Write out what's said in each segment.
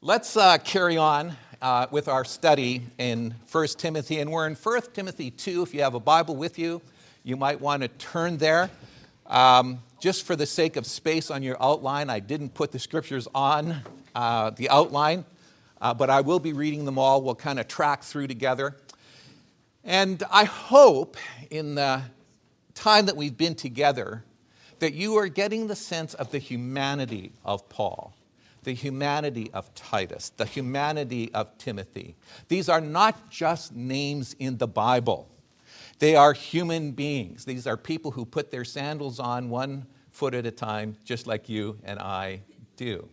Let's uh, carry on uh, with our study in 1 Timothy, and we're in 1 Timothy 2. If you have a Bible with you, you might want to turn there. Um, just for the sake of space on your outline, I didn't put the scriptures on uh, the outline, uh, but I will be reading them all. We'll kind of track through together. And I hope in the time that we've been together that you are getting the sense of the humanity of Paul the humanity of Titus, the humanity of Timothy. These are not just names in the Bible, they are human beings. These are people who put their sandals on one foot at a time, just like you and I do.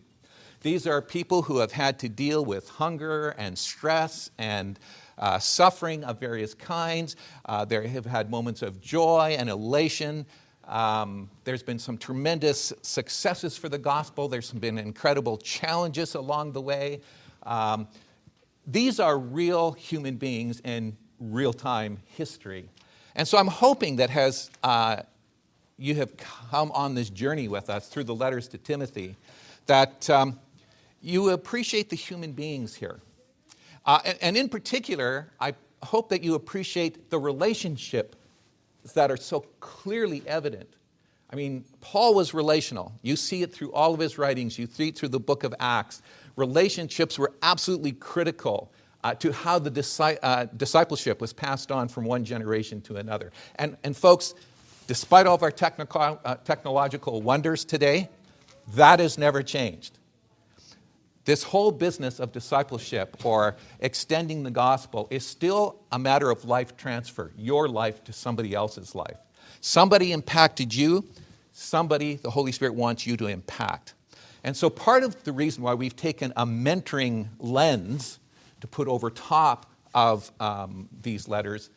These are people who have had to deal with hunger and stress and uh, suffering of various kinds. Uh, they have had moments of joy and elation. Um, there's been some tremendous successes for the gospel. There's been incredible challenges along the way. Um, these are real human beings in real time history. And so I'm hoping that as uh, you have come on this journey with us through the letters to Timothy, that um, you appreciate the human beings here. Uh, and, and in particular, I hope that you appreciate the relationship that are so clearly evident. I mean, Paul was relational. You see it through all of his writings, you see it through the book of Acts. Relationships were absolutely critical uh, to how the disci- uh, discipleship was passed on from one generation to another. And, and folks, despite all of our technical, uh, technological wonders today, that has never changed. This whole business of discipleship or extending the gospel is still a matter of life transfer, your life to somebody else's life. Somebody impacted you, somebody the Holy Spirit wants you to impact. And so, part of the reason why we've taken a mentoring lens to put over top of um, these letters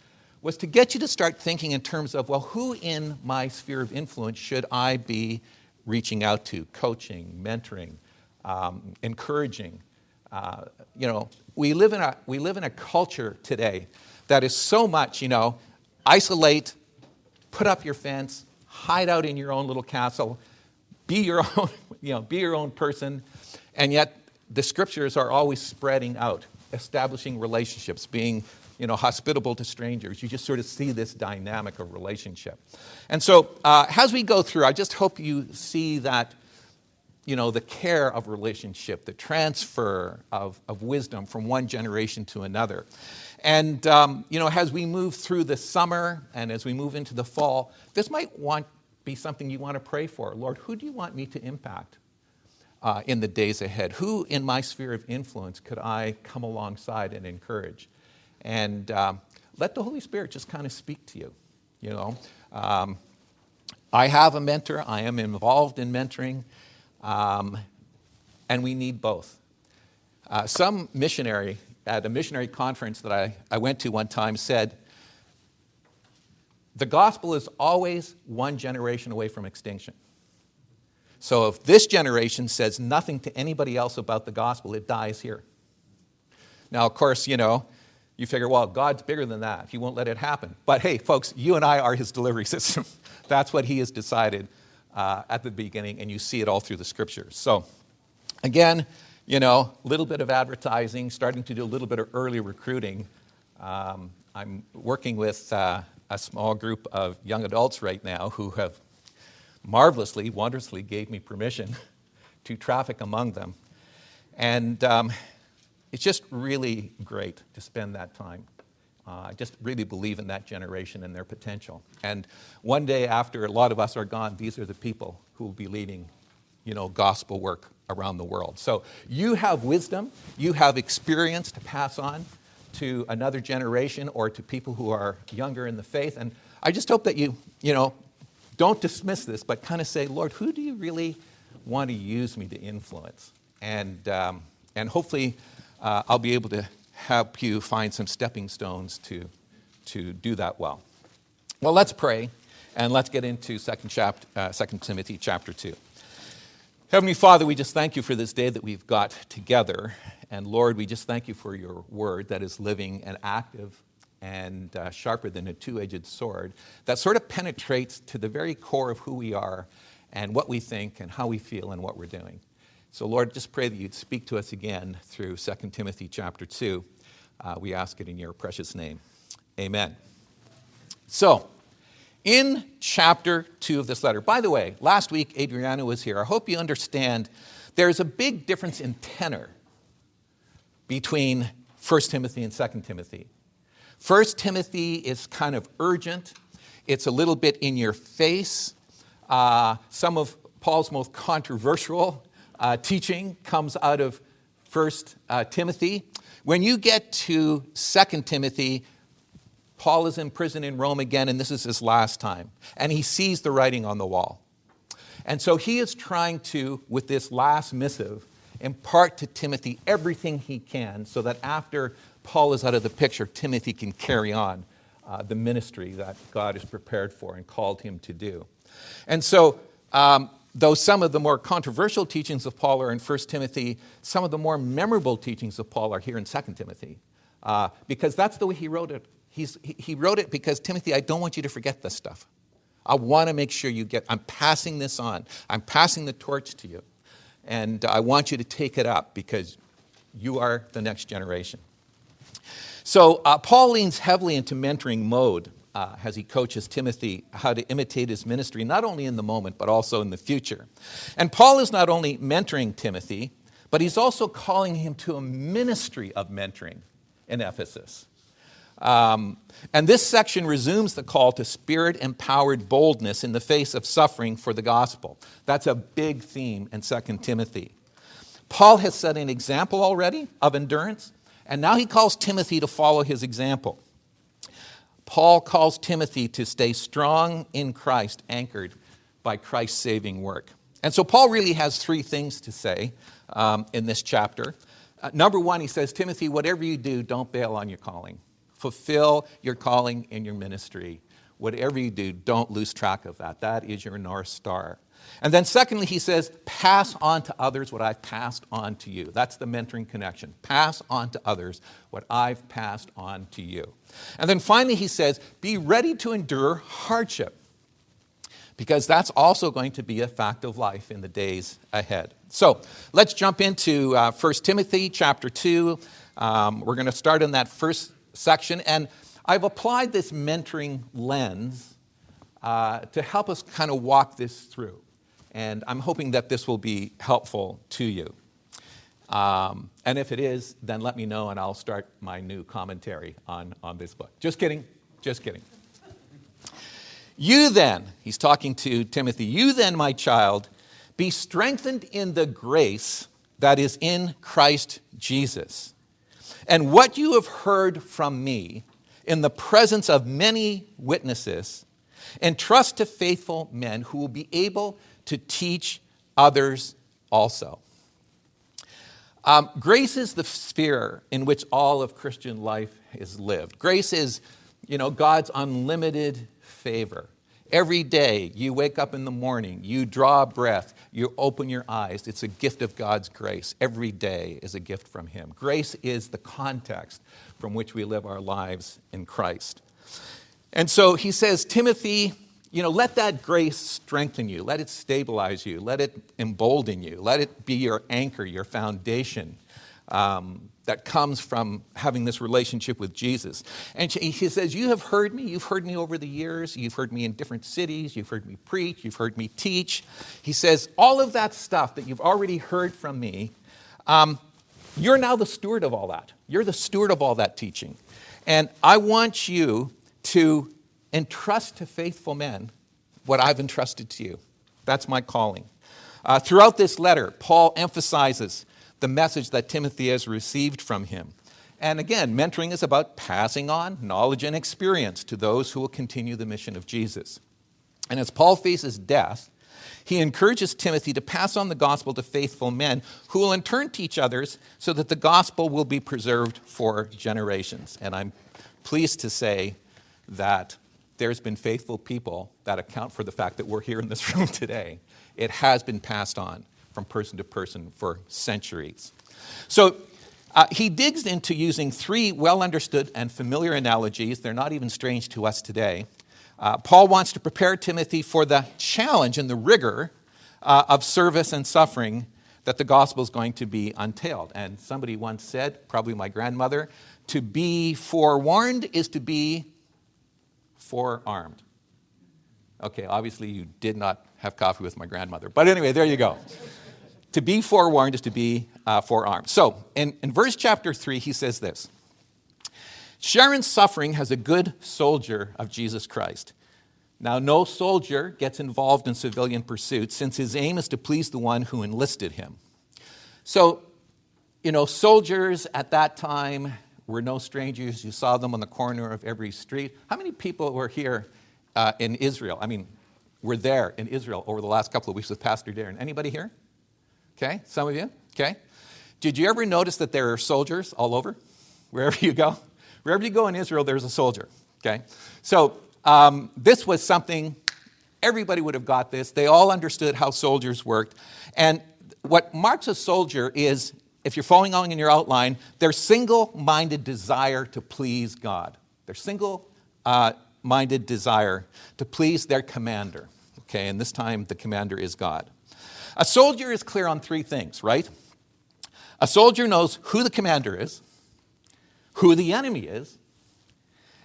was to get you to start thinking in terms of, well, who in my sphere of influence should I be reaching out to, coaching, mentoring? Um, encouraging. Uh, you know, we live, in a, we live in a culture today that is so much, you know, isolate, put up your fence, hide out in your own little castle, be your own, you know, be your own person, and yet the scriptures are always spreading out, establishing relationships, being you know, hospitable to strangers. You just sort of see this dynamic of relationship. And so, uh, as we go through, I just hope you see that you know, the care of relationship, the transfer of, of wisdom from one generation to another. And, um, you know, as we move through the summer and as we move into the fall, this might want, be something you want to pray for. Lord, who do you want me to impact uh, in the days ahead? Who in my sphere of influence could I come alongside and encourage? And um, let the Holy Spirit just kind of speak to you, you know. Um, I have a mentor, I am involved in mentoring. Um, and we need both. Uh, some missionary at a missionary conference that I, I went to one time said, The gospel is always one generation away from extinction. So if this generation says nothing to anybody else about the gospel, it dies here. Now, of course, you know, you figure, well, God's bigger than that. He won't let it happen. But hey, folks, you and I are his delivery system. That's what he has decided uh, at the beginning, and you see it all through the scriptures. So, again, you know, a little bit of advertising, starting to do a little bit of early recruiting. Um, I'm working with uh, a small group of young adults right now who have marvelously, wondrously gave me permission to traffic among them. And um, it's just really great to spend that time. Uh, I just really believe in that generation and their potential. And one day after a lot of us are gone, these are the people who will be leading, you know, gospel work around the world. So you have wisdom, you have experience to pass on to another generation or to people who are younger in the faith. And I just hope that you, you know, don't dismiss this, but kind of say, Lord, who do you really want to use me to influence? And, um, and hopefully uh, I'll be able to help you find some stepping stones to, to do that well. Well, let's pray and let's get into 2 chapter, uh, 2 Timothy chapter 2. Heavenly Father, we just thank you for this day that we've got together. And Lord, we just thank you for your word that is living and active and uh, sharper than a two edged sword that sort of penetrates to the very core of who we are and what we think and how we feel and what we're doing. So, Lord, just pray that you'd speak to us again through 2 Timothy chapter 2. Uh, we ask it in your precious name. Amen. So, in chapter 2 of this letter, by the way, last week Adriana was here. I hope you understand there's a big difference in tenor between 1 Timothy and 2 Timothy. 1 Timothy is kind of urgent, it's a little bit in your face. Uh, some of Paul's most controversial uh, teaching comes out of 1 uh, Timothy. When you get to 2 Timothy, Paul is in prison in Rome again, and this is his last time. And he sees the writing on the wall. And so he is trying to, with this last missive, impart to Timothy everything he can so that after Paul is out of the picture, Timothy can carry on uh, the ministry that God has prepared for and called him to do. And so, um, though some of the more controversial teachings of Paul are in 1 Timothy, some of the more memorable teachings of Paul are here in 2 Timothy, uh, because that's the way he wrote it. He's, he wrote it because, Timothy, I don't want you to forget this stuff. I want to make sure you get, I'm passing this on. I'm passing the torch to you. And I want you to take it up because you are the next generation. So, uh, Paul leans heavily into mentoring mode uh, as he coaches Timothy how to imitate his ministry, not only in the moment, but also in the future. And Paul is not only mentoring Timothy, but he's also calling him to a ministry of mentoring in Ephesus. Um, and this section resumes the call to spirit empowered boldness in the face of suffering for the gospel. That's a big theme in 2 Timothy. Paul has set an example already of endurance, and now he calls Timothy to follow his example. Paul calls Timothy to stay strong in Christ, anchored by Christ's saving work. And so Paul really has three things to say um, in this chapter. Uh, number one, he says, Timothy, whatever you do, don't bail on your calling. Fulfill your calling in your ministry. Whatever you do, don't lose track of that. That is your North Star. And then, secondly, he says, pass on to others what I've passed on to you. That's the mentoring connection. Pass on to others what I've passed on to you. And then finally, he says, be ready to endure hardship, because that's also going to be a fact of life in the days ahead. So let's jump into uh, 1 Timothy chapter 2. Um, we're going to start in that first section. And I've applied this mentoring lens uh, to help us kind of walk this through. And I'm hoping that this will be helpful to you. Um, and if it is, then let me know and I'll start my new commentary on, on this book. Just kidding, just kidding. You then, he's talking to Timothy, you then, my child, be strengthened in the grace that is in Christ Jesus. And what you have heard from me in the presence of many witnesses, entrust to faithful men who will be able to teach others also. Um, grace is the sphere in which all of Christian life is lived. Grace is, you know, God's unlimited favor. Every day you wake up in the morning, you draw breath, you open your eyes. It's a gift of God's grace. Every day is a gift from Him. Grace is the context from which we live our lives in Christ. And so he says, Timothy, you know, let that grace strengthen you, let it stabilize you, let it embolden you, let it be your anchor, your foundation. Um, that comes from having this relationship with Jesus. And he says, You have heard me. You've heard me over the years. You've heard me in different cities. You've heard me preach. You've heard me teach. He says, All of that stuff that you've already heard from me, um, you're now the steward of all that. You're the steward of all that teaching. And I want you to entrust to faithful men what I've entrusted to you. That's my calling. Uh, throughout this letter, Paul emphasizes the message that Timothy has received from him. And again, mentoring is about passing on knowledge and experience to those who will continue the mission of Jesus. And as Paul faces death, he encourages Timothy to pass on the gospel to faithful men who will in turn teach others so that the gospel will be preserved for generations. And I'm pleased to say that there's been faithful people that account for the fact that we're here in this room today. It has been passed on from person to person for centuries. So uh, he digs into using three well understood and familiar analogies. They're not even strange to us today. Uh, Paul wants to prepare Timothy for the challenge and the rigor uh, of service and suffering that the gospel is going to be untailed. And somebody once said, probably my grandmother, to be forewarned is to be forearmed. Okay, obviously you did not have coffee with my grandmother. But anyway, there you go. to be forewarned is to be uh, forearmed. So in, in verse chapter 3, he says this Sharon's suffering has a good soldier of Jesus Christ. Now, no soldier gets involved in civilian pursuits since his aim is to please the one who enlisted him. So, you know, soldiers at that time were no strangers. You saw them on the corner of every street. How many people were here uh, in Israel? I mean, were there in Israel over the last couple of weeks with Pastor Darren? Anybody here? Okay, some of you? Okay. Did you ever notice that there are soldiers all over? Wherever you go? Wherever you go in Israel, there's a soldier. Okay? So, um, this was something, everybody would have got this. They all understood how soldiers worked. And what marks a soldier is, if you're following along in your outline, their single minded desire to please God. Their single uh, minded desire to please their commander. Okay, and this time the commander is God. A soldier is clear on three things, right? A soldier knows who the commander is, who the enemy is,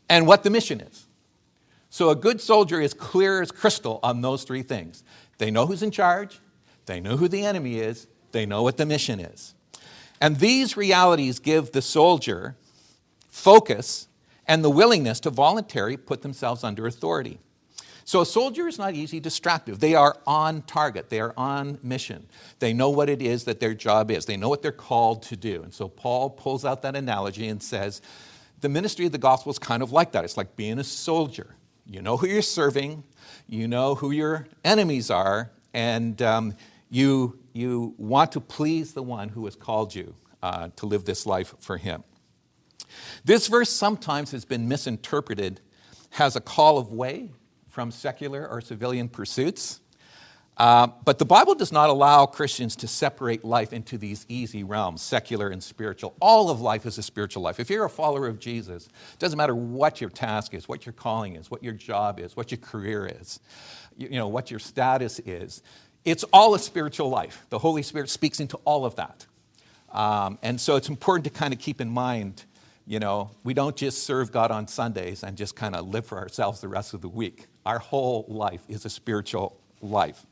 and what the mission is. So a good soldier is clear as crystal on those three things. They know who's in charge, they know who the enemy is, they know what the mission is. And these realities give the soldier focus and the willingness to voluntarily put themselves under authority. So a soldier is not easy distractive. They are on target, they are on mission. They know what it is that their job is, they know what they're called to do. And so Paul pulls out that analogy and says, the ministry of the gospel is kind of like that. It's like being a soldier. You know who you're serving, you know who your enemies are, and um, you, you want to please the one who has called you uh, to live this life for him. This verse sometimes has been misinterpreted as a call of way from secular or civilian pursuits. Uh, but the Bible does not allow Christians to separate life into these easy realms, secular and spiritual. All of life is a spiritual life. If you're a follower of Jesus, it doesn't matter what your task is, what your calling is, what your job is, what your career is, you, you know, what your status is. It's all a spiritual life. The Holy Spirit speaks into all of that. Um, and so it's important to kind of keep in mind, you know, we don't just serve God on Sundays and just kind of live for ourselves the rest of the week. Our whole life is a spiritual life.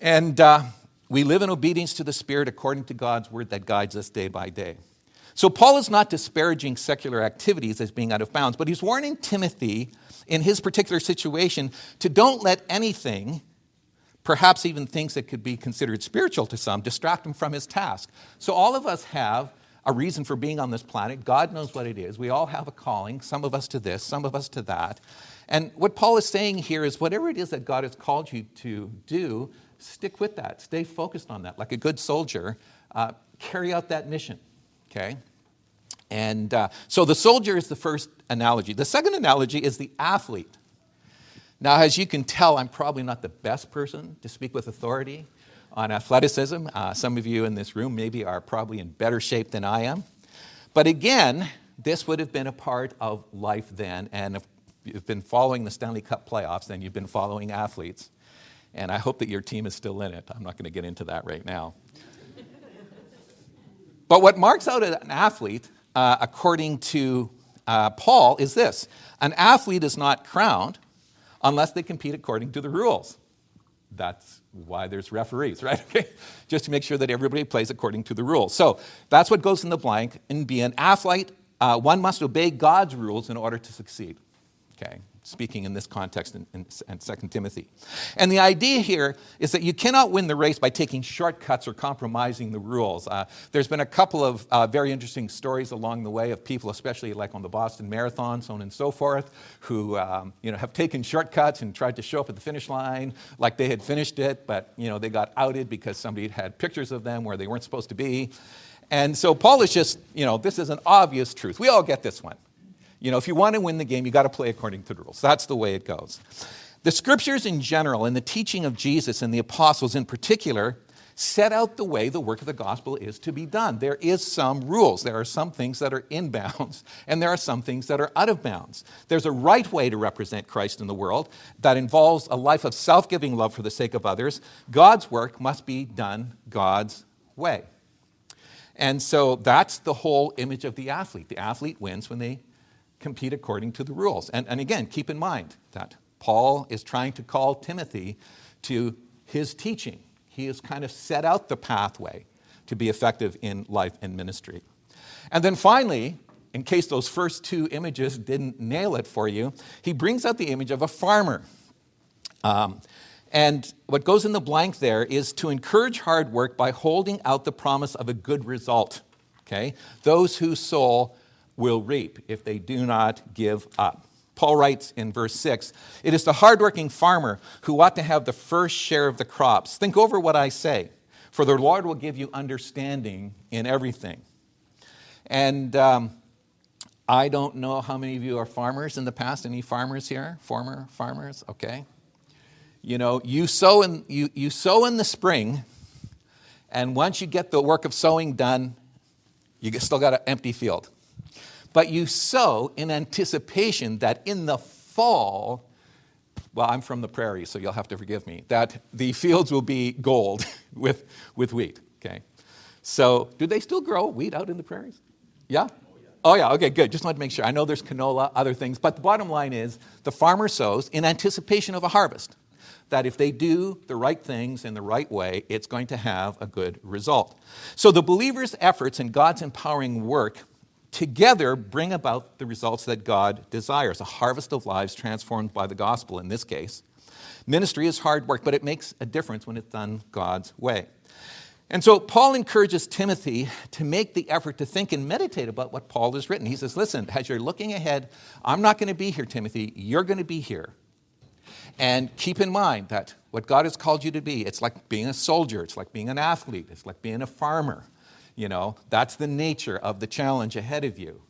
And uh, we live in obedience to the Spirit according to God's word that guides us day by day. So, Paul is not disparaging secular activities as being out of bounds, but he's warning Timothy in his particular situation to don't let anything, perhaps even things that could be considered spiritual to some, distract him from his task. So, all of us have a reason for being on this planet. God knows what it is. We all have a calling, some of us to this, some of us to that. And what Paul is saying here is whatever it is that God has called you to do, stick with that. Stay focused on that. Like a good soldier, uh, carry out that mission. Okay? And uh, so the soldier is the first analogy. The second analogy is the athlete. Now, as you can tell, I'm probably not the best person to speak with authority on athleticism. Uh, some of you in this room maybe are probably in better shape than I am. But again, this would have been a part of life then. And if you've been following the Stanley Cup playoffs, then you've been following athletes. And I hope that your team is still in it. I'm not going to get into that right now. but what marks out an athlete, uh, according to uh, Paul, is this an athlete is not crowned unless they compete according to the rules. That's why there's referees, right? Okay? Just to make sure that everybody plays according to the rules. So that's what goes in the blank. And be an athlete, uh, one must obey God's rules in order to succeed. Okay? Speaking in this context in, in, in 2 Timothy. And the idea here is that you cannot win the race by taking shortcuts or compromising the rules. Uh, there's been a couple of uh, very interesting stories along the way of people, especially like on the Boston Marathon, so on and so forth, who um, you know, have taken shortcuts and tried to show up at the finish line like they had finished it, but you know, they got outed because somebody had pictures of them where they weren't supposed to be. And so Paul is just, you know, this is an obvious truth. We all get this one. You know, if you want to win the game, you got to play according to the rules. That's the way it goes. The scriptures in general and the teaching of Jesus and the apostles in particular set out the way the work of the gospel is to be done. There is some rules. There are some things that are in bounds, and there are some things that are out of bounds. There's a right way to represent Christ in the world that involves a life of self giving love for the sake of others. God's work must be done God's way. And so that's the whole image of the athlete. The athlete wins when they compete according to the rules. And, and again, keep in mind that Paul is trying to call Timothy to his teaching he has kind of set out the pathway to be effective in life and ministry. And then finally, in case those first two images didn't nail it for you, he brings out the image of a farmer. Um, and what goes in the blank there is to encourage hard work by holding out the promise of a good result. Okay? Those who sow will reap if they do not give up. Paul writes in verse 6 It is the hardworking farmer who ought to have the first share of the crops. Think over what I say, for the Lord will give you understanding in everything. And um, I don't know how many of you are farmers in the past. Any farmers here? Former farmers? Okay. You know, you sow in, you, you sow in the spring, and once you get the work of sowing done, you still got an empty field but you sow in anticipation that in the fall, well, I'm from the prairie, so you'll have to forgive me, that the fields will be gold with, with wheat, okay? So, do they still grow wheat out in the prairies? Oh, yeah? Oh, yeah, okay, good. Just wanted to make sure. I know there's canola, other things, but the bottom line is the farmer sows in anticipation of a harvest. That if they do the right things in the right way, it's going to have a good result. So the believer's efforts and God's empowering work together bring about the results that God desires a harvest of lives transformed by the gospel in this case. Ministry is hard work, but it makes a difference when it's done God's way. And so Paul encourages Timothy to make the effort to think and meditate about what Paul has written. He says, Listen, as you're looking ahead, I'm not going to be here, Timothy. You're going to be here. And keep in mind that what God has called you to be, it's like being a soldier, it's like being an athlete, it's like being a farmer. You know, that's the nature of the challenge ahead of you.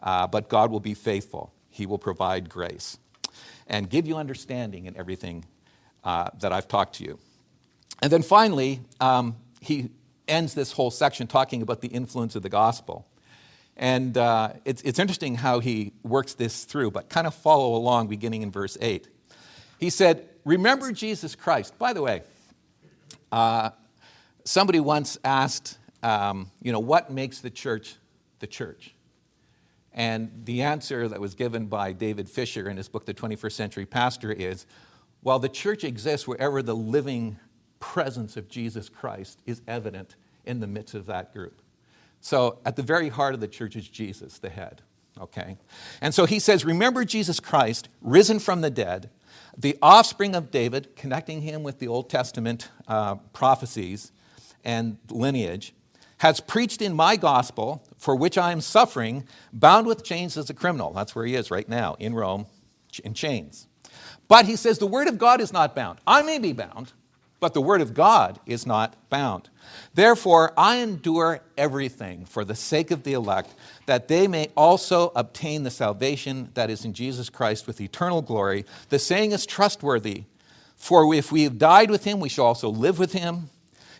Uh, but God will be faithful, He will provide grace and give you understanding in everything uh, that I've talked to you. And then finally, um, he ends this whole section talking about the influence of the gospel. And uh, it's, it's interesting how he works this through, but kind of follow along beginning in verse 8. He said, Remember Jesus Christ. By the way, uh, somebody once asked um, you know, what makes the church the church? And the answer that was given by David Fisher in his book, The 21st Century Pastor, is while the church exists wherever the living presence of Jesus Christ is evident in the midst of that group. So, at the very heart of the church is Jesus, the head. Okay? And so he says, Remember Jesus Christ, risen from the dead, the offspring of David, connecting him with the Old Testament uh, prophecies and lineage, has preached in my gospel, for which I am suffering, bound with chains as a criminal. That's where he is right now, in Rome, in chains. But he says, the word of God is not bound. I may be bound, but the word of God is not bound. Therefore, I endure everything for the sake of the elect, that they may also obtain the salvation that is in Jesus Christ with eternal glory. The saying is trustworthy. For if we have died with him, we shall also live with him.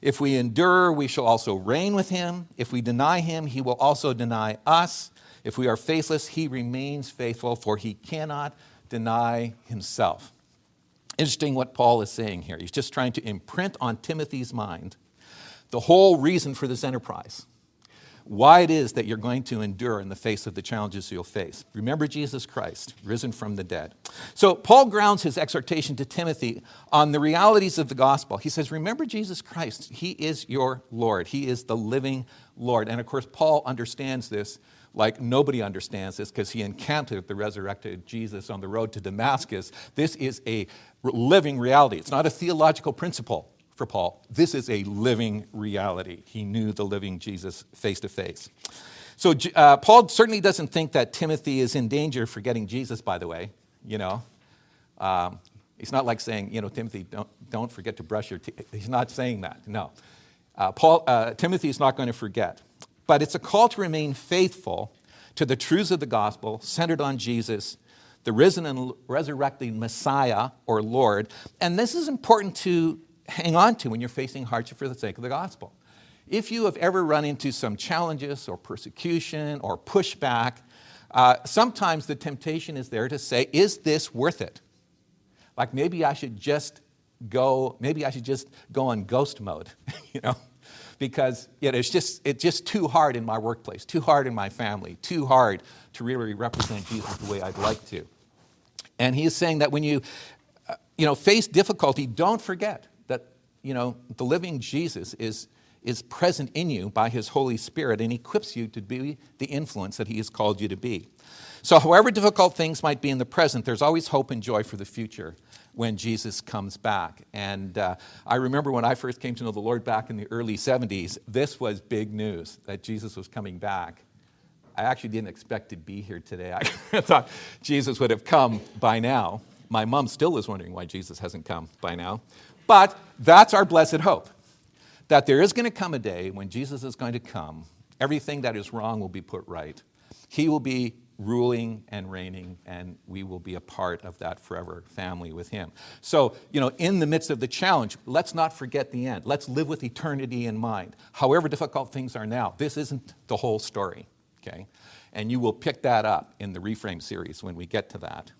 If we endure, we shall also reign with him. If we deny him, he will also deny us. If we are faithless, he remains faithful, for he cannot deny himself. Interesting what Paul is saying here. He's just trying to imprint on Timothy's mind the whole reason for this enterprise why it is that you're going to endure in the face of the challenges you'll face. Remember Jesus Christ, risen from the dead. So, Paul grounds his exhortation to Timothy on the realities of the gospel. He says, Remember Jesus Christ. He is your Lord, He is the living Lord. And of course, Paul understands this like nobody understands this because he encountered the resurrected Jesus on the road to Damascus. This is a living reality, it's not a theological principle for Paul. This is a living reality. He knew the living Jesus face to face. So uh, Paul certainly doesn't think that Timothy is in danger of forgetting Jesus, by the way. You know, um, he's not like saying, you know, Timothy, don't, don't forget to brush your teeth. He's not saying that, no. Uh, Paul, uh, Timothy is not going to forget. But it's a call to remain faithful to the truths of the gospel, centered on Jesus, the risen and resurrected Messiah or Lord. And this is important to hang on to when you're facing hardship for the sake of the gospel. If you have ever run into some challenges or persecution or pushback, uh, sometimes the temptation is there to say, Is this worth it? Like maybe I should just go, maybe I should just go on ghost mode, you know? Because you know, it's, just, it's just too hard in my workplace, too hard in my family, too hard to really represent Jesus the way I'd like to. And he is saying that when you, uh, you know, face difficulty, don't forget you know, the living Jesus is, is present in you by his Holy Spirit and equips you to be the influence that he has called you to be. So, however difficult things might be in the present, there's always hope and joy for the future when Jesus comes back. And uh, I remember when I first came to know the Lord back in the early 70s, this was big news that Jesus was coming back. I actually didn't expect to be here today. I thought Jesus would have come by now. My mom still is wondering why Jesus hasn't come by now. But that's our blessed hope that there is going to come a day when Jesus is going to come. Everything that is wrong will be put right. He will be ruling and reigning, and we will be a part of that forever family with Him. So, you know, in the midst of the challenge, let's not forget the end. Let's live with eternity in mind. However difficult things are now, this isn't the whole story, okay? And you will pick that up in the Reframe series when we get to that.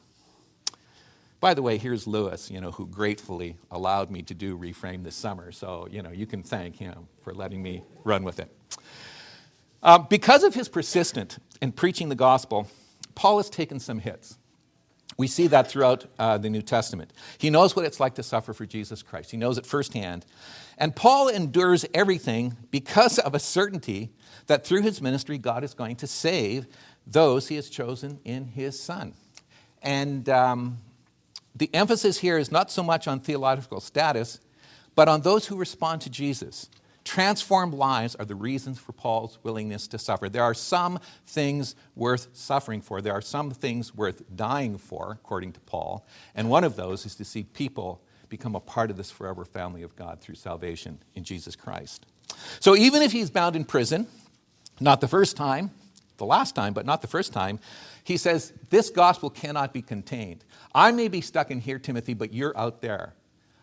By the way, here's Lewis, you know, who gratefully allowed me to do Reframe this summer. So, you know, you can thank him for letting me run with it. Uh, because of his persistence in preaching the gospel, Paul has taken some hits. We see that throughout uh, the New Testament. He knows what it's like to suffer for Jesus Christ, he knows it firsthand. And Paul endures everything because of a certainty that through his ministry, God is going to save those he has chosen in his Son. And um, the emphasis here is not so much on theological status, but on those who respond to Jesus. Transformed lives are the reasons for Paul's willingness to suffer. There are some things worth suffering for. There are some things worth dying for, according to Paul. And one of those is to see people become a part of this forever family of God through salvation in Jesus Christ. So even if he's bound in prison, not the first time, the last time, but not the first time, he says, This gospel cannot be contained. I may be stuck in here, Timothy, but you're out there.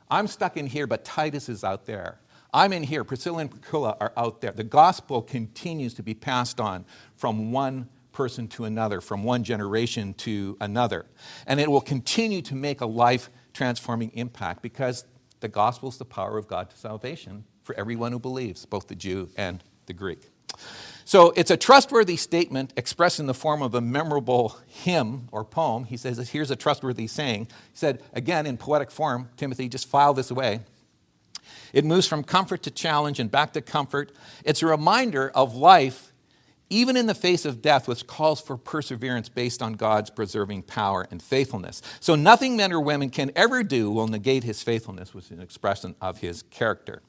I'm stuck in here, but Titus is out there. I'm in here, Priscilla and Aquila are out there. The gospel continues to be passed on from one person to another, from one generation to another. And it will continue to make a life transforming impact because the gospel is the power of God to salvation for everyone who believes, both the Jew and the Greek. So it's a trustworthy statement expressed in the form of a memorable hymn or poem. He says, Here's a trustworthy saying. He said, again, in poetic form, Timothy, just file this away. It moves from comfort to challenge and back to comfort. It's a reminder of life, even in the face of death, which calls for perseverance based on God's preserving power and faithfulness. So nothing men or women can ever do will negate his faithfulness, which is an expression of his character.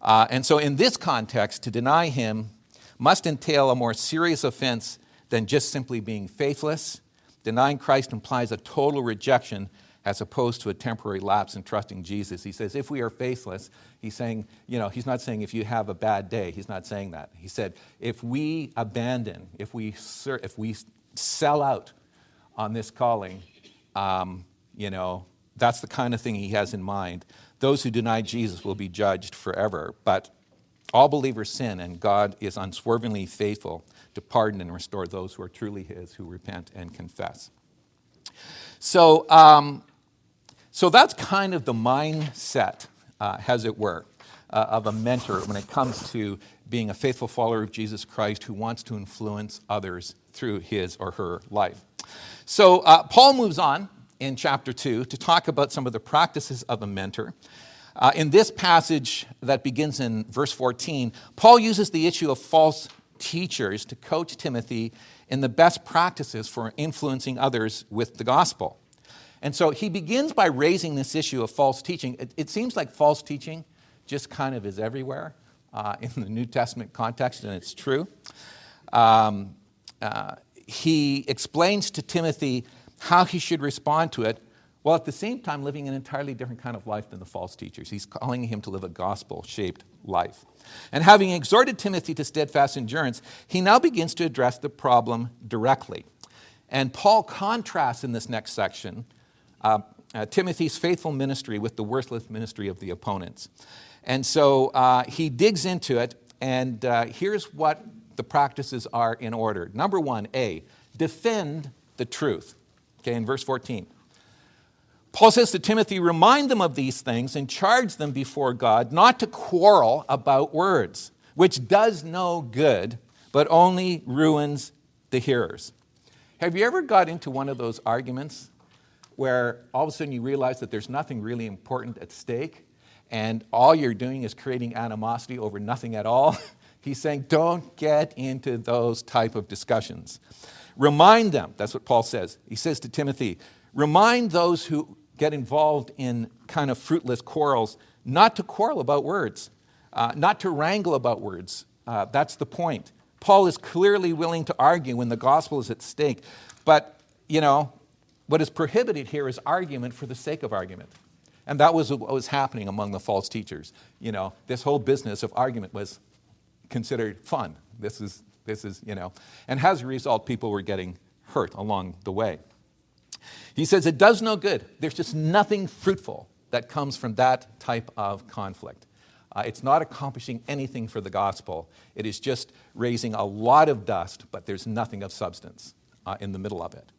Uh, and so, in this context, to deny him must entail a more serious offense than just simply being faithless. Denying Christ implies a total rejection as opposed to a temporary lapse in trusting Jesus. He says, if we are faithless, he's saying, you know, he's not saying if you have a bad day. He's not saying that. He said, if we abandon, if we, if we sell out on this calling, um, you know, that's the kind of thing he has in mind. Those who deny Jesus will be judged forever. But all believers sin, and God is unswervingly faithful to pardon and restore those who are truly his, who repent and confess. So, um, so that's kind of the mindset, uh, as it were, uh, of a mentor when it comes to being a faithful follower of Jesus Christ who wants to influence others through his or her life. So uh, Paul moves on in chapter 2 to talk about some of the practices of a mentor. Uh, in this passage that begins in verse 14, Paul uses the issue of false teachers to coach Timothy in the best practices for influencing others with the gospel. And so he begins by raising this issue of false teaching. It, it seems like false teaching just kind of is everywhere uh, in the New Testament context, and it's true. Um, uh, he explains to Timothy how he should respond to it, while at the same time living an entirely different kind of life than the false teachers. He's calling him to live a gospel shaped life. And having exhorted Timothy to steadfast endurance, he now begins to address the problem directly. And Paul contrasts in this next section uh, uh, Timothy's faithful ministry with the worthless ministry of the opponents. And so uh, he digs into it, and uh, here's what the practices are in order. Number one, A, defend the truth. Okay, in verse 14. Paul says to Timothy, remind them of these things and charge them before God not to quarrel about words, which does no good, but only ruins the hearers. Have you ever got into one of those arguments where all of a sudden you realize that there's nothing really important at stake and all you're doing is creating animosity over nothing at all? He's saying, don't get into those type of discussions. Remind them, that's what Paul says. He says to Timothy, remind those who get involved in kind of fruitless quarrels, not to quarrel about words, uh, not to wrangle about words. Uh, that's the point. Paul is clearly willing to argue when the gospel is at stake, but, you know, what is prohibited here is argument for the sake of argument. And that was what was happening among the false teachers. You know, this whole business of argument was considered fun. This is, this is, you know, and as a result, people were getting hurt along the way. He says it does no good. There's just nothing fruitful that comes from that type of conflict. Uh, it's not accomplishing anything for the gospel. It is just raising a lot of dust, but there's nothing of substance uh, in the middle of it.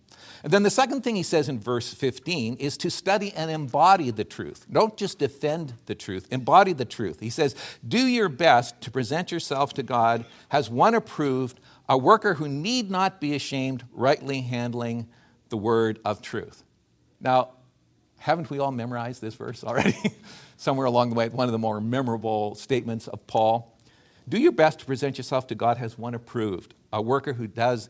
And then the second thing he says in verse 15 is to study and embody the truth. Don't just defend the truth, embody the truth. He says, Do your best to present yourself to God as one approved, a worker who need not be ashamed, rightly handling the word of truth. Now, haven't we all memorized this verse already? Somewhere along the way, one of the more memorable statements of Paul. Do your best to present yourself to God as one approved, a worker who does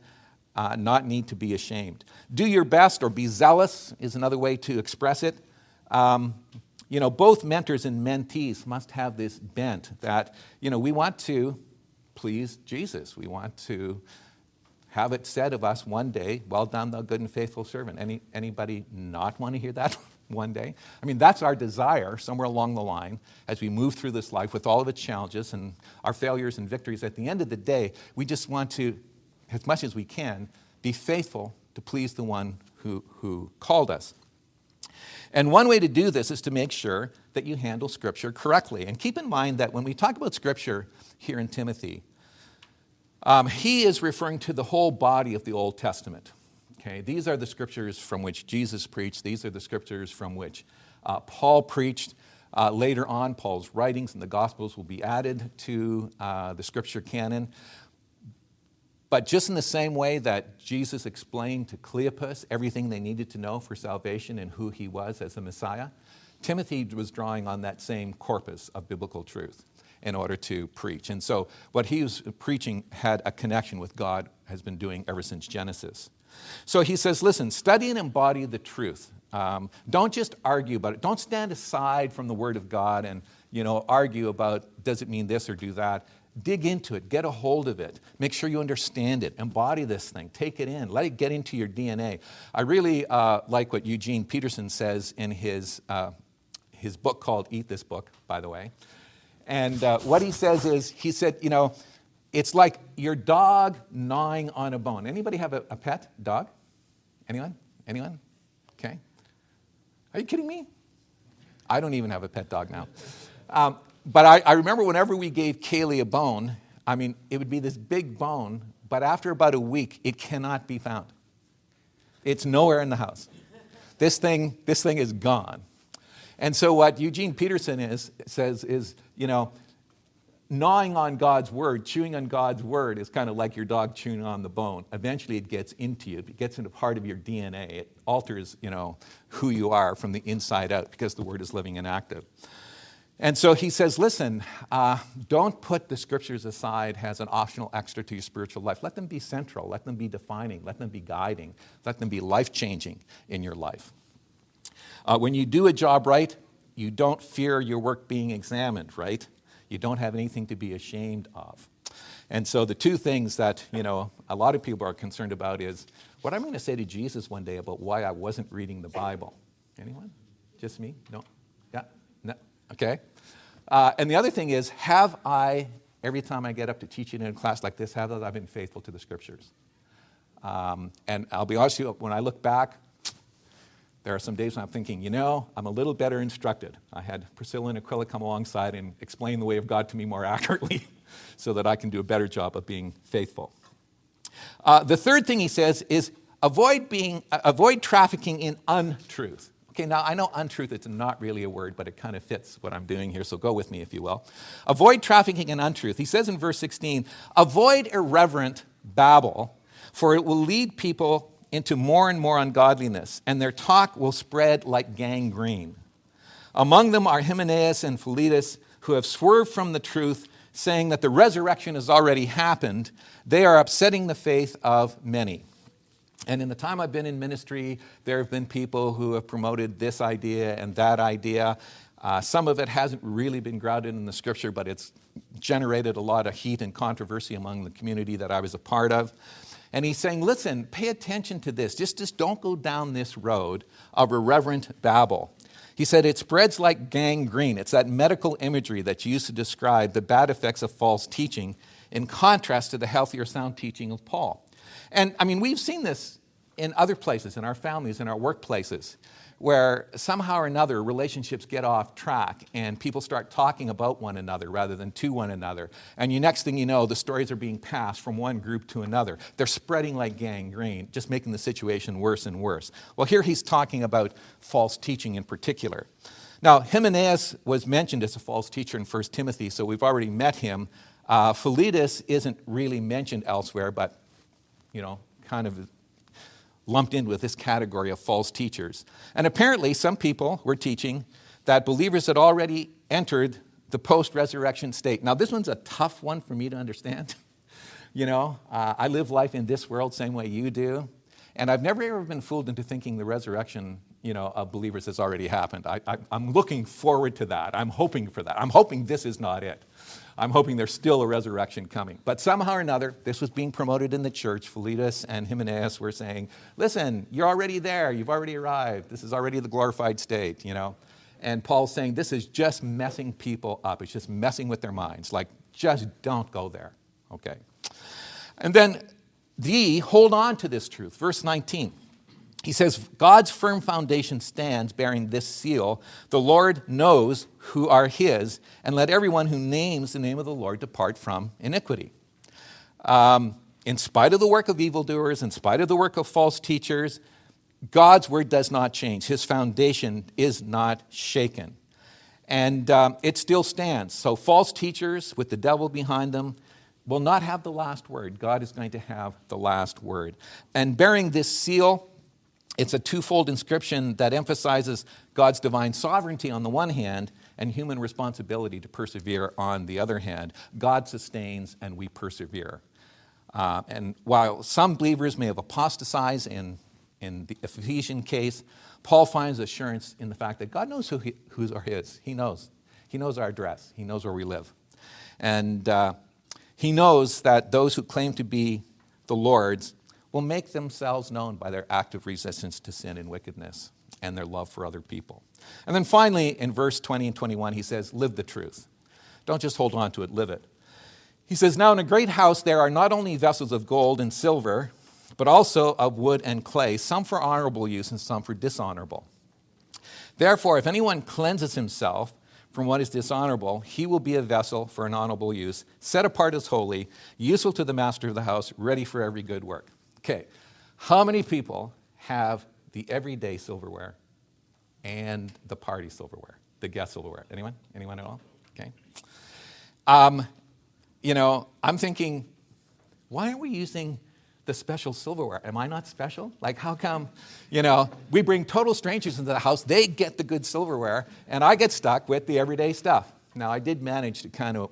uh, not need to be ashamed. Do your best or be zealous is another way to express it. Um, you know, both mentors and mentees must have this bent that, you know, we want to please Jesus. We want to have it said of us one day, well done, thou good and faithful servant. Any, anybody not want to hear that one day? I mean, that's our desire somewhere along the line as we move through this life with all of its challenges and our failures and victories. At the end of the day, we just want to, as much as we can, be faithful to please the one who, who called us. And one way to do this is to make sure that you handle Scripture correctly. And keep in mind that when we talk about Scripture here in Timothy, um, he is referring to the whole body of the Old Testament. Okay, these are the scriptures from which Jesus preached. These are the scriptures from which uh, Paul preached. Uh, later on, Paul's writings and the Gospels will be added to uh, the scripture canon. But just in the same way that Jesus explained to Cleopas everything they needed to know for salvation and who he was as the Messiah, Timothy was drawing on that same corpus of biblical truth in order to preach. And so what he was preaching had a connection with God, has been doing ever since Genesis. So he says, listen, study and embody the truth. Um, don't just argue about it. Don't stand aside from the Word of God and you know, argue about does it mean this or do that. Dig into it, get a hold of it, make sure you understand it, embody this thing, take it in, let it get into your DNA. I really uh, like what Eugene Peterson says in his, uh, his book called Eat This Book, by the way. And uh, what he says is, he said, you know, it's like your dog gnawing on a bone. Anybody have a, a pet dog? Anyone? Anyone? Okay. Are you kidding me? I don't even have a pet dog now. Um, but I, I, remember whenever we gave Kaylee a bone, I mean, it would be this big bone, but after about a week, it cannot be found. It's nowhere in the house. This thing, this thing is gone. And so what Eugene Peterson is, says is, you know, gnawing on God's word, chewing on God's word is kind of like your dog chewing on the bone. Eventually it gets into you, it gets into part of your DNA. It alters, you know, who you are from the inside out because the word is living and active. And so he says, listen, uh, don't put the scriptures aside as an optional extra to your spiritual life. Let them be central, let them be defining, let them be guiding, let them be life changing in your life. Uh, when you do a job right, you don't fear your work being examined, right? You don't have anything to be ashamed of. And so the two things that, you know, a lot of people are concerned about is what I'm going to say to Jesus one day about why I wasn't reading the Bible. Anyone? Just me? No? Yeah? No? Okay. Uh, and the other thing is, have I, every time I get up to teaching in a class like this, have I been faithful to the scriptures? Um, and I'll be honest with you, when I look back, there are some days when I'm thinking, you know, I'm a little better instructed. I had Priscilla and Aquila come alongside and explain the way of God to me more accurately so that I can do a better job of being faithful. Uh, the third thing he says is avoid, being, uh, avoid trafficking in untruth. Okay, now I know untruth, it's not really a word, but it kind of fits what I'm doing here, so go with me if you will. Avoid trafficking in untruth. He says in verse 16, avoid irreverent babble, for it will lead people into more and more ungodliness, and their talk will spread like gangrene. Among them are Hymenaeus and Philetus, who have swerved from the truth, saying that the resurrection has already happened. They are upsetting the faith of many. And in the time I've been in ministry, there have been people who have promoted this idea and that idea. Uh, some of it hasn't really been grounded in the scripture, but it's generated a lot of heat and controversy among the community that I was a part of. And he's saying, listen, pay attention to this. Just, just don't go down this road of irreverent babble. He said it spreads like gangrene. It's that medical imagery that's used to describe the bad effects of false teaching in contrast to the healthier sound teaching of Paul. And I mean, we've seen this in other places, in our families, in our workplaces where somehow or another relationships get off track and people start talking about one another rather than to one another. And you, next thing you know, the stories are being passed from one group to another. They're spreading like gangrene, just making the situation worse and worse. Well, here he's talking about false teaching in particular. Now, Hymenaeus was mentioned as a false teacher in 1 Timothy, so we've already met him. Uh, Philetus isn't really mentioned elsewhere, but, you know, kind of lumped in with this category of false teachers. And apparently, some people were teaching that believers had already entered the post resurrection state. Now, this one's a tough one for me to understand. you know, uh, I live life in this world same way you do. And I've never ever been fooled into thinking the resurrection you know, of believers has already happened. I, am looking forward to that. I'm hoping for that. I'm hoping this is not it. I'm hoping there's still a resurrection coming. But somehow or another, this was being promoted in the church. Philetus and Hymenaeus were saying, listen, you're already there. You've already arrived. This is already the glorified state, you know. And Paul's saying this is just messing people up. It's just messing with their minds. Like, just don't go there, okay? And then, the hold on to this truth. Verse 19. He says, God's firm foundation stands bearing this seal. The Lord knows who are his, and let everyone who names the name of the Lord depart from iniquity. Um, in spite of the work of evildoers, in spite of the work of false teachers, God's word does not change. His foundation is not shaken. And um, it still stands. So, false teachers with the devil behind them will not have the last word. God is going to have the last word. And bearing this seal, it's a twofold inscription that emphasizes God's divine sovereignty on the one hand and human responsibility to persevere on the other hand. God sustains and we persevere. Uh, and while some believers may have apostatized in, in the Ephesian case, Paul finds assurance in the fact that God knows who he, who's are his. He knows. He knows our address, He knows where we live. And uh, He knows that those who claim to be the Lord's will make themselves known by their active resistance to sin and wickedness and their love for other people. And then finally, in verse 20 and 21, he says, Live the truth. Don't just hold on to it, live it. He says, Now in a great house there are not only vessels of gold and silver, but also of wood and clay, some for honorable use and some for dishonorable. Therefore, if anyone cleanses himself from what is dishonorable, he will be a vessel for an honorable use, set apart as holy, useful to the master of the house, ready for every good work. Okay, how many people have the everyday silverware and the party silverware, the guest silverware? Anyone? Anyone at all? Okay. Um, you know, I'm thinking, why aren't we using the special silverware? Am I not special? Like, how come, you know, we bring total strangers into the house, they get the good silverware, and I get stuck with the everyday stuff? Now, I did manage to kind of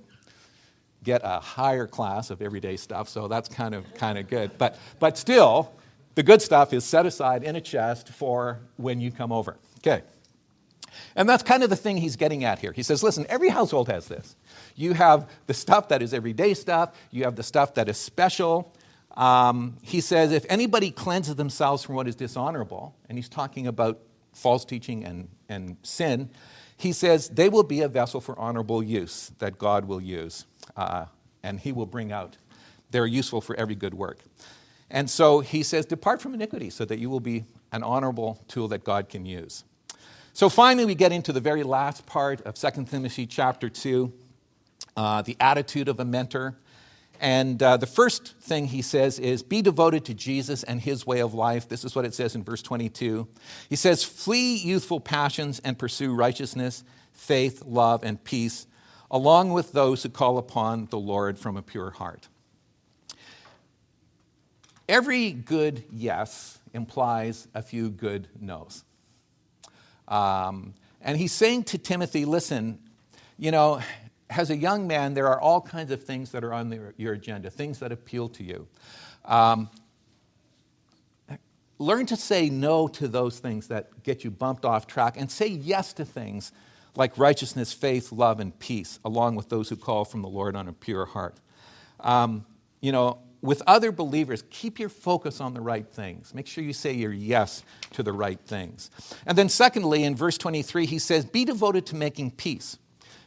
get a higher class of everyday stuff, so that's kind of kind of good. But but still, the good stuff is set aside in a chest for when you come over. Okay. And that's kind of the thing he's getting at here. He says, listen, every household has this. You have the stuff that is everyday stuff, you have the stuff that is special. Um, he says, if anybody cleanses themselves from what is dishonorable, and he's talking about false teaching and, and sin, he says they will be a vessel for honorable use that God will use uh, and he will bring out. They're useful for every good work. And so he says, Depart from iniquity so that you will be an honorable tool that God can use. So finally, we get into the very last part of 2 Timothy chapter 2, uh, the attitude of a mentor. And uh, the first thing he says is be devoted to Jesus and his way of life. This is what it says in verse 22. He says, Flee youthful passions and pursue righteousness, faith, love, and peace, along with those who call upon the Lord from a pure heart. Every good yes implies a few good no's. Um, and he's saying to Timothy, listen, you know, as a young man, there are all kinds of things that are on the, your agenda, things that appeal to you. Um, learn to say no to those things that get you bumped off track and say yes to things like righteousness, faith, love, and peace, along with those who call from the Lord on a pure heart. Um, you know, with other believers, keep your focus on the right things. Make sure you say your yes to the right things. And then, secondly, in verse 23, he says, Be devoted to making peace.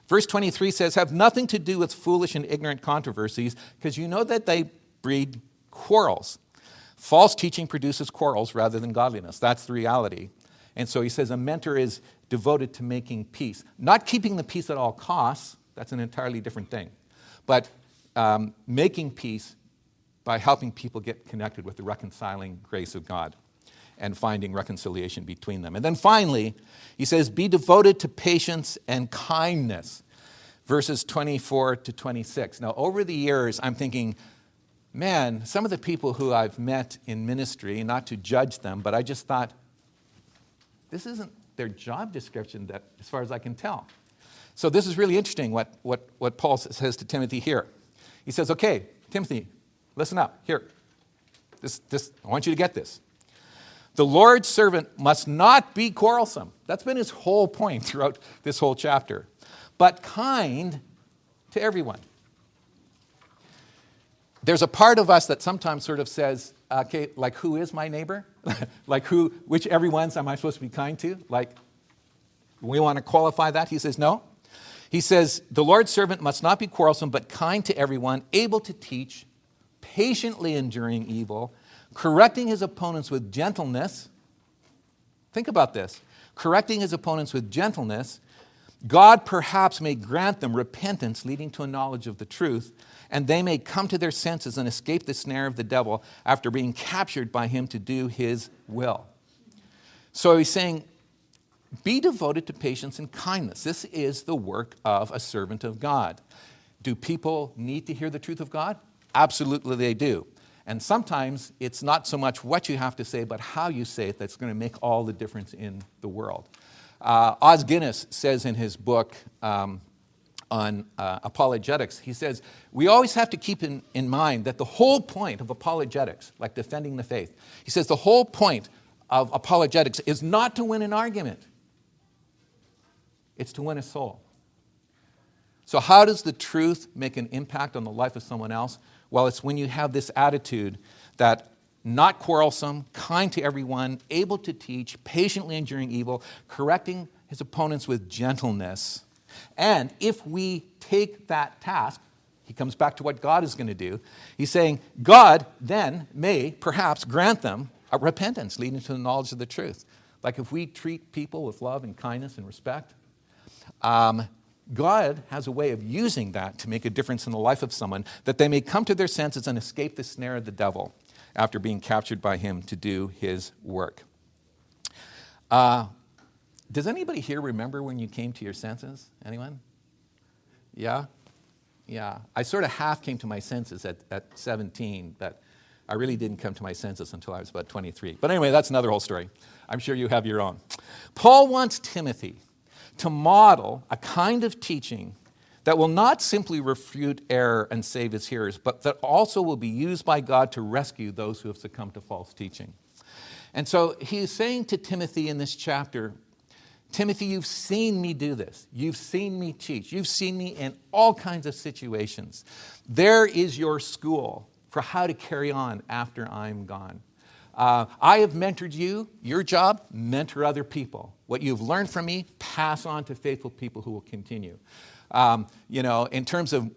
Verse 23 says, Have nothing to do with foolish and ignorant controversies, because you know that they breed quarrels. False teaching produces quarrels rather than godliness. That's the reality. And so he says, A mentor is devoted to making peace. Not keeping the peace at all costs, that's an entirely different thing, but um, making peace by helping people get connected with the reconciling grace of God and finding reconciliation between them. And then finally, he says, Be devoted to patience and kindness, verses 24 to 26. Now, over the years, I'm thinking, man, some of the people who I've met in ministry, not to judge them, but I just thought, this isn't their job description, that, as far as I can tell. So, this is really interesting what, what, what Paul says to Timothy here. He says, Okay, Timothy, Listen up. Here. This, this, I want you to get this. The Lord's servant must not be quarrelsome. That's been his whole point throughout this whole chapter. But kind to everyone. There's a part of us that sometimes sort of says, Uh, okay, like who is my neighbor? like who, which everyone's am I supposed to be kind to? Like, we want to qualify that. He says, no. He says, the Lord's servant must not be quarrelsome, but kind to everyone, able to teach, patiently enduring evil, correcting his opponents with gentleness. Think about this correcting his opponents with gentleness. God perhaps may grant them repentance leading to a knowledge of the truth, and they may come to their senses and escape the snare of the devil after being captured by him to do his will. So he's saying, be devoted to patience and kindness. This is the work of a servant of God. Do people need to hear the truth of God? Absolutely, they do. And sometimes it's not so much what you have to say, but how you say it that's going to make all the difference in the world. Uh, Os Guinness says in his book um, on uh, apologetics, he says, We always have to keep in, in mind that the whole point of apologetics, like defending the faith, he says, the whole point of apologetics is not to win an argument, it's to win a soul. So, how does the truth make an impact on the life of someone else? Well, it's when you have this attitude that not quarrelsome, kind to everyone, able to teach, patiently enduring evil, correcting his opponents with gentleness. And if we take that task, he comes back to what God is going to do. He's saying, God then may perhaps grant them a repentance leading to the knowledge of the truth. Like if we treat people with love and kindness and respect, um, God has a way of using that to make a difference in the life of someone that they may come to their senses and escape the snare of the devil after being captured by him to do his work. Uh, does anybody here remember when you came to your senses? Anyone? Yeah? Yeah. I sort of half came to my senses at, at 17, but I really didn't come to my senses until I was about 23. But anyway, that's another whole story. I'm sure you have your own. Paul wants Timothy to model a kind of teaching that will not simply refute error and save his hearers, but that also will be used by God to rescue those who have succumbed to false teaching. And so he is saying to Timothy in this chapter, Timothy, you've seen me do this. You've seen me teach. You've seen me in all kinds of situations. There is your school for how to carry on after I'm gone. Uh, I have mentored you. Your job, mentor other people. What you've learned from me, pass on to faithful people who will continue. Um, you know, in terms of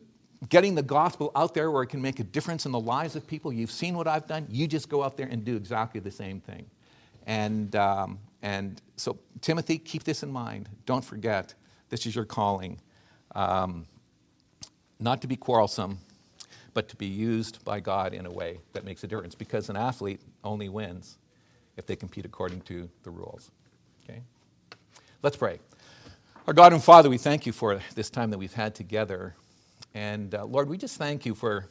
getting the gospel out there where it can make a difference in the lives of people, you've seen what I've done. You just go out there and do exactly the same thing. And, um, and so, Timothy, keep this in mind. Don't forget, this is your calling. Um, not to be quarrelsome, but to be used by God in a way that makes a difference. Because an athlete only wins if they compete according to the rules. Okay? Let's pray. Our God and Father, we thank you for this time that we've had together. And uh, Lord, we just thank you for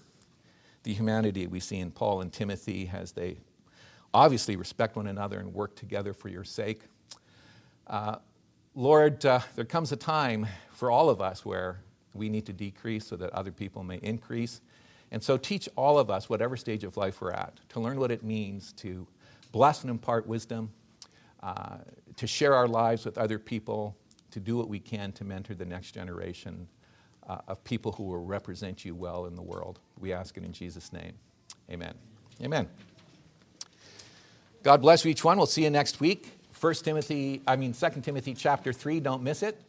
the humanity we see in Paul and Timothy as they obviously respect one another and work together for your sake. Uh, Lord, uh, there comes a time for all of us where we need to decrease so that other people may increase. And so teach all of us, whatever stage of life we're at, to learn what it means to bless and impart wisdom, uh, to share our lives with other people, to do what we can to mentor the next generation uh, of people who will represent you well in the world. We ask it in Jesus' name. Amen. Amen. God bless you each one. We'll see you next week. 1 Timothy, I mean 2 Timothy chapter 3, don't miss it.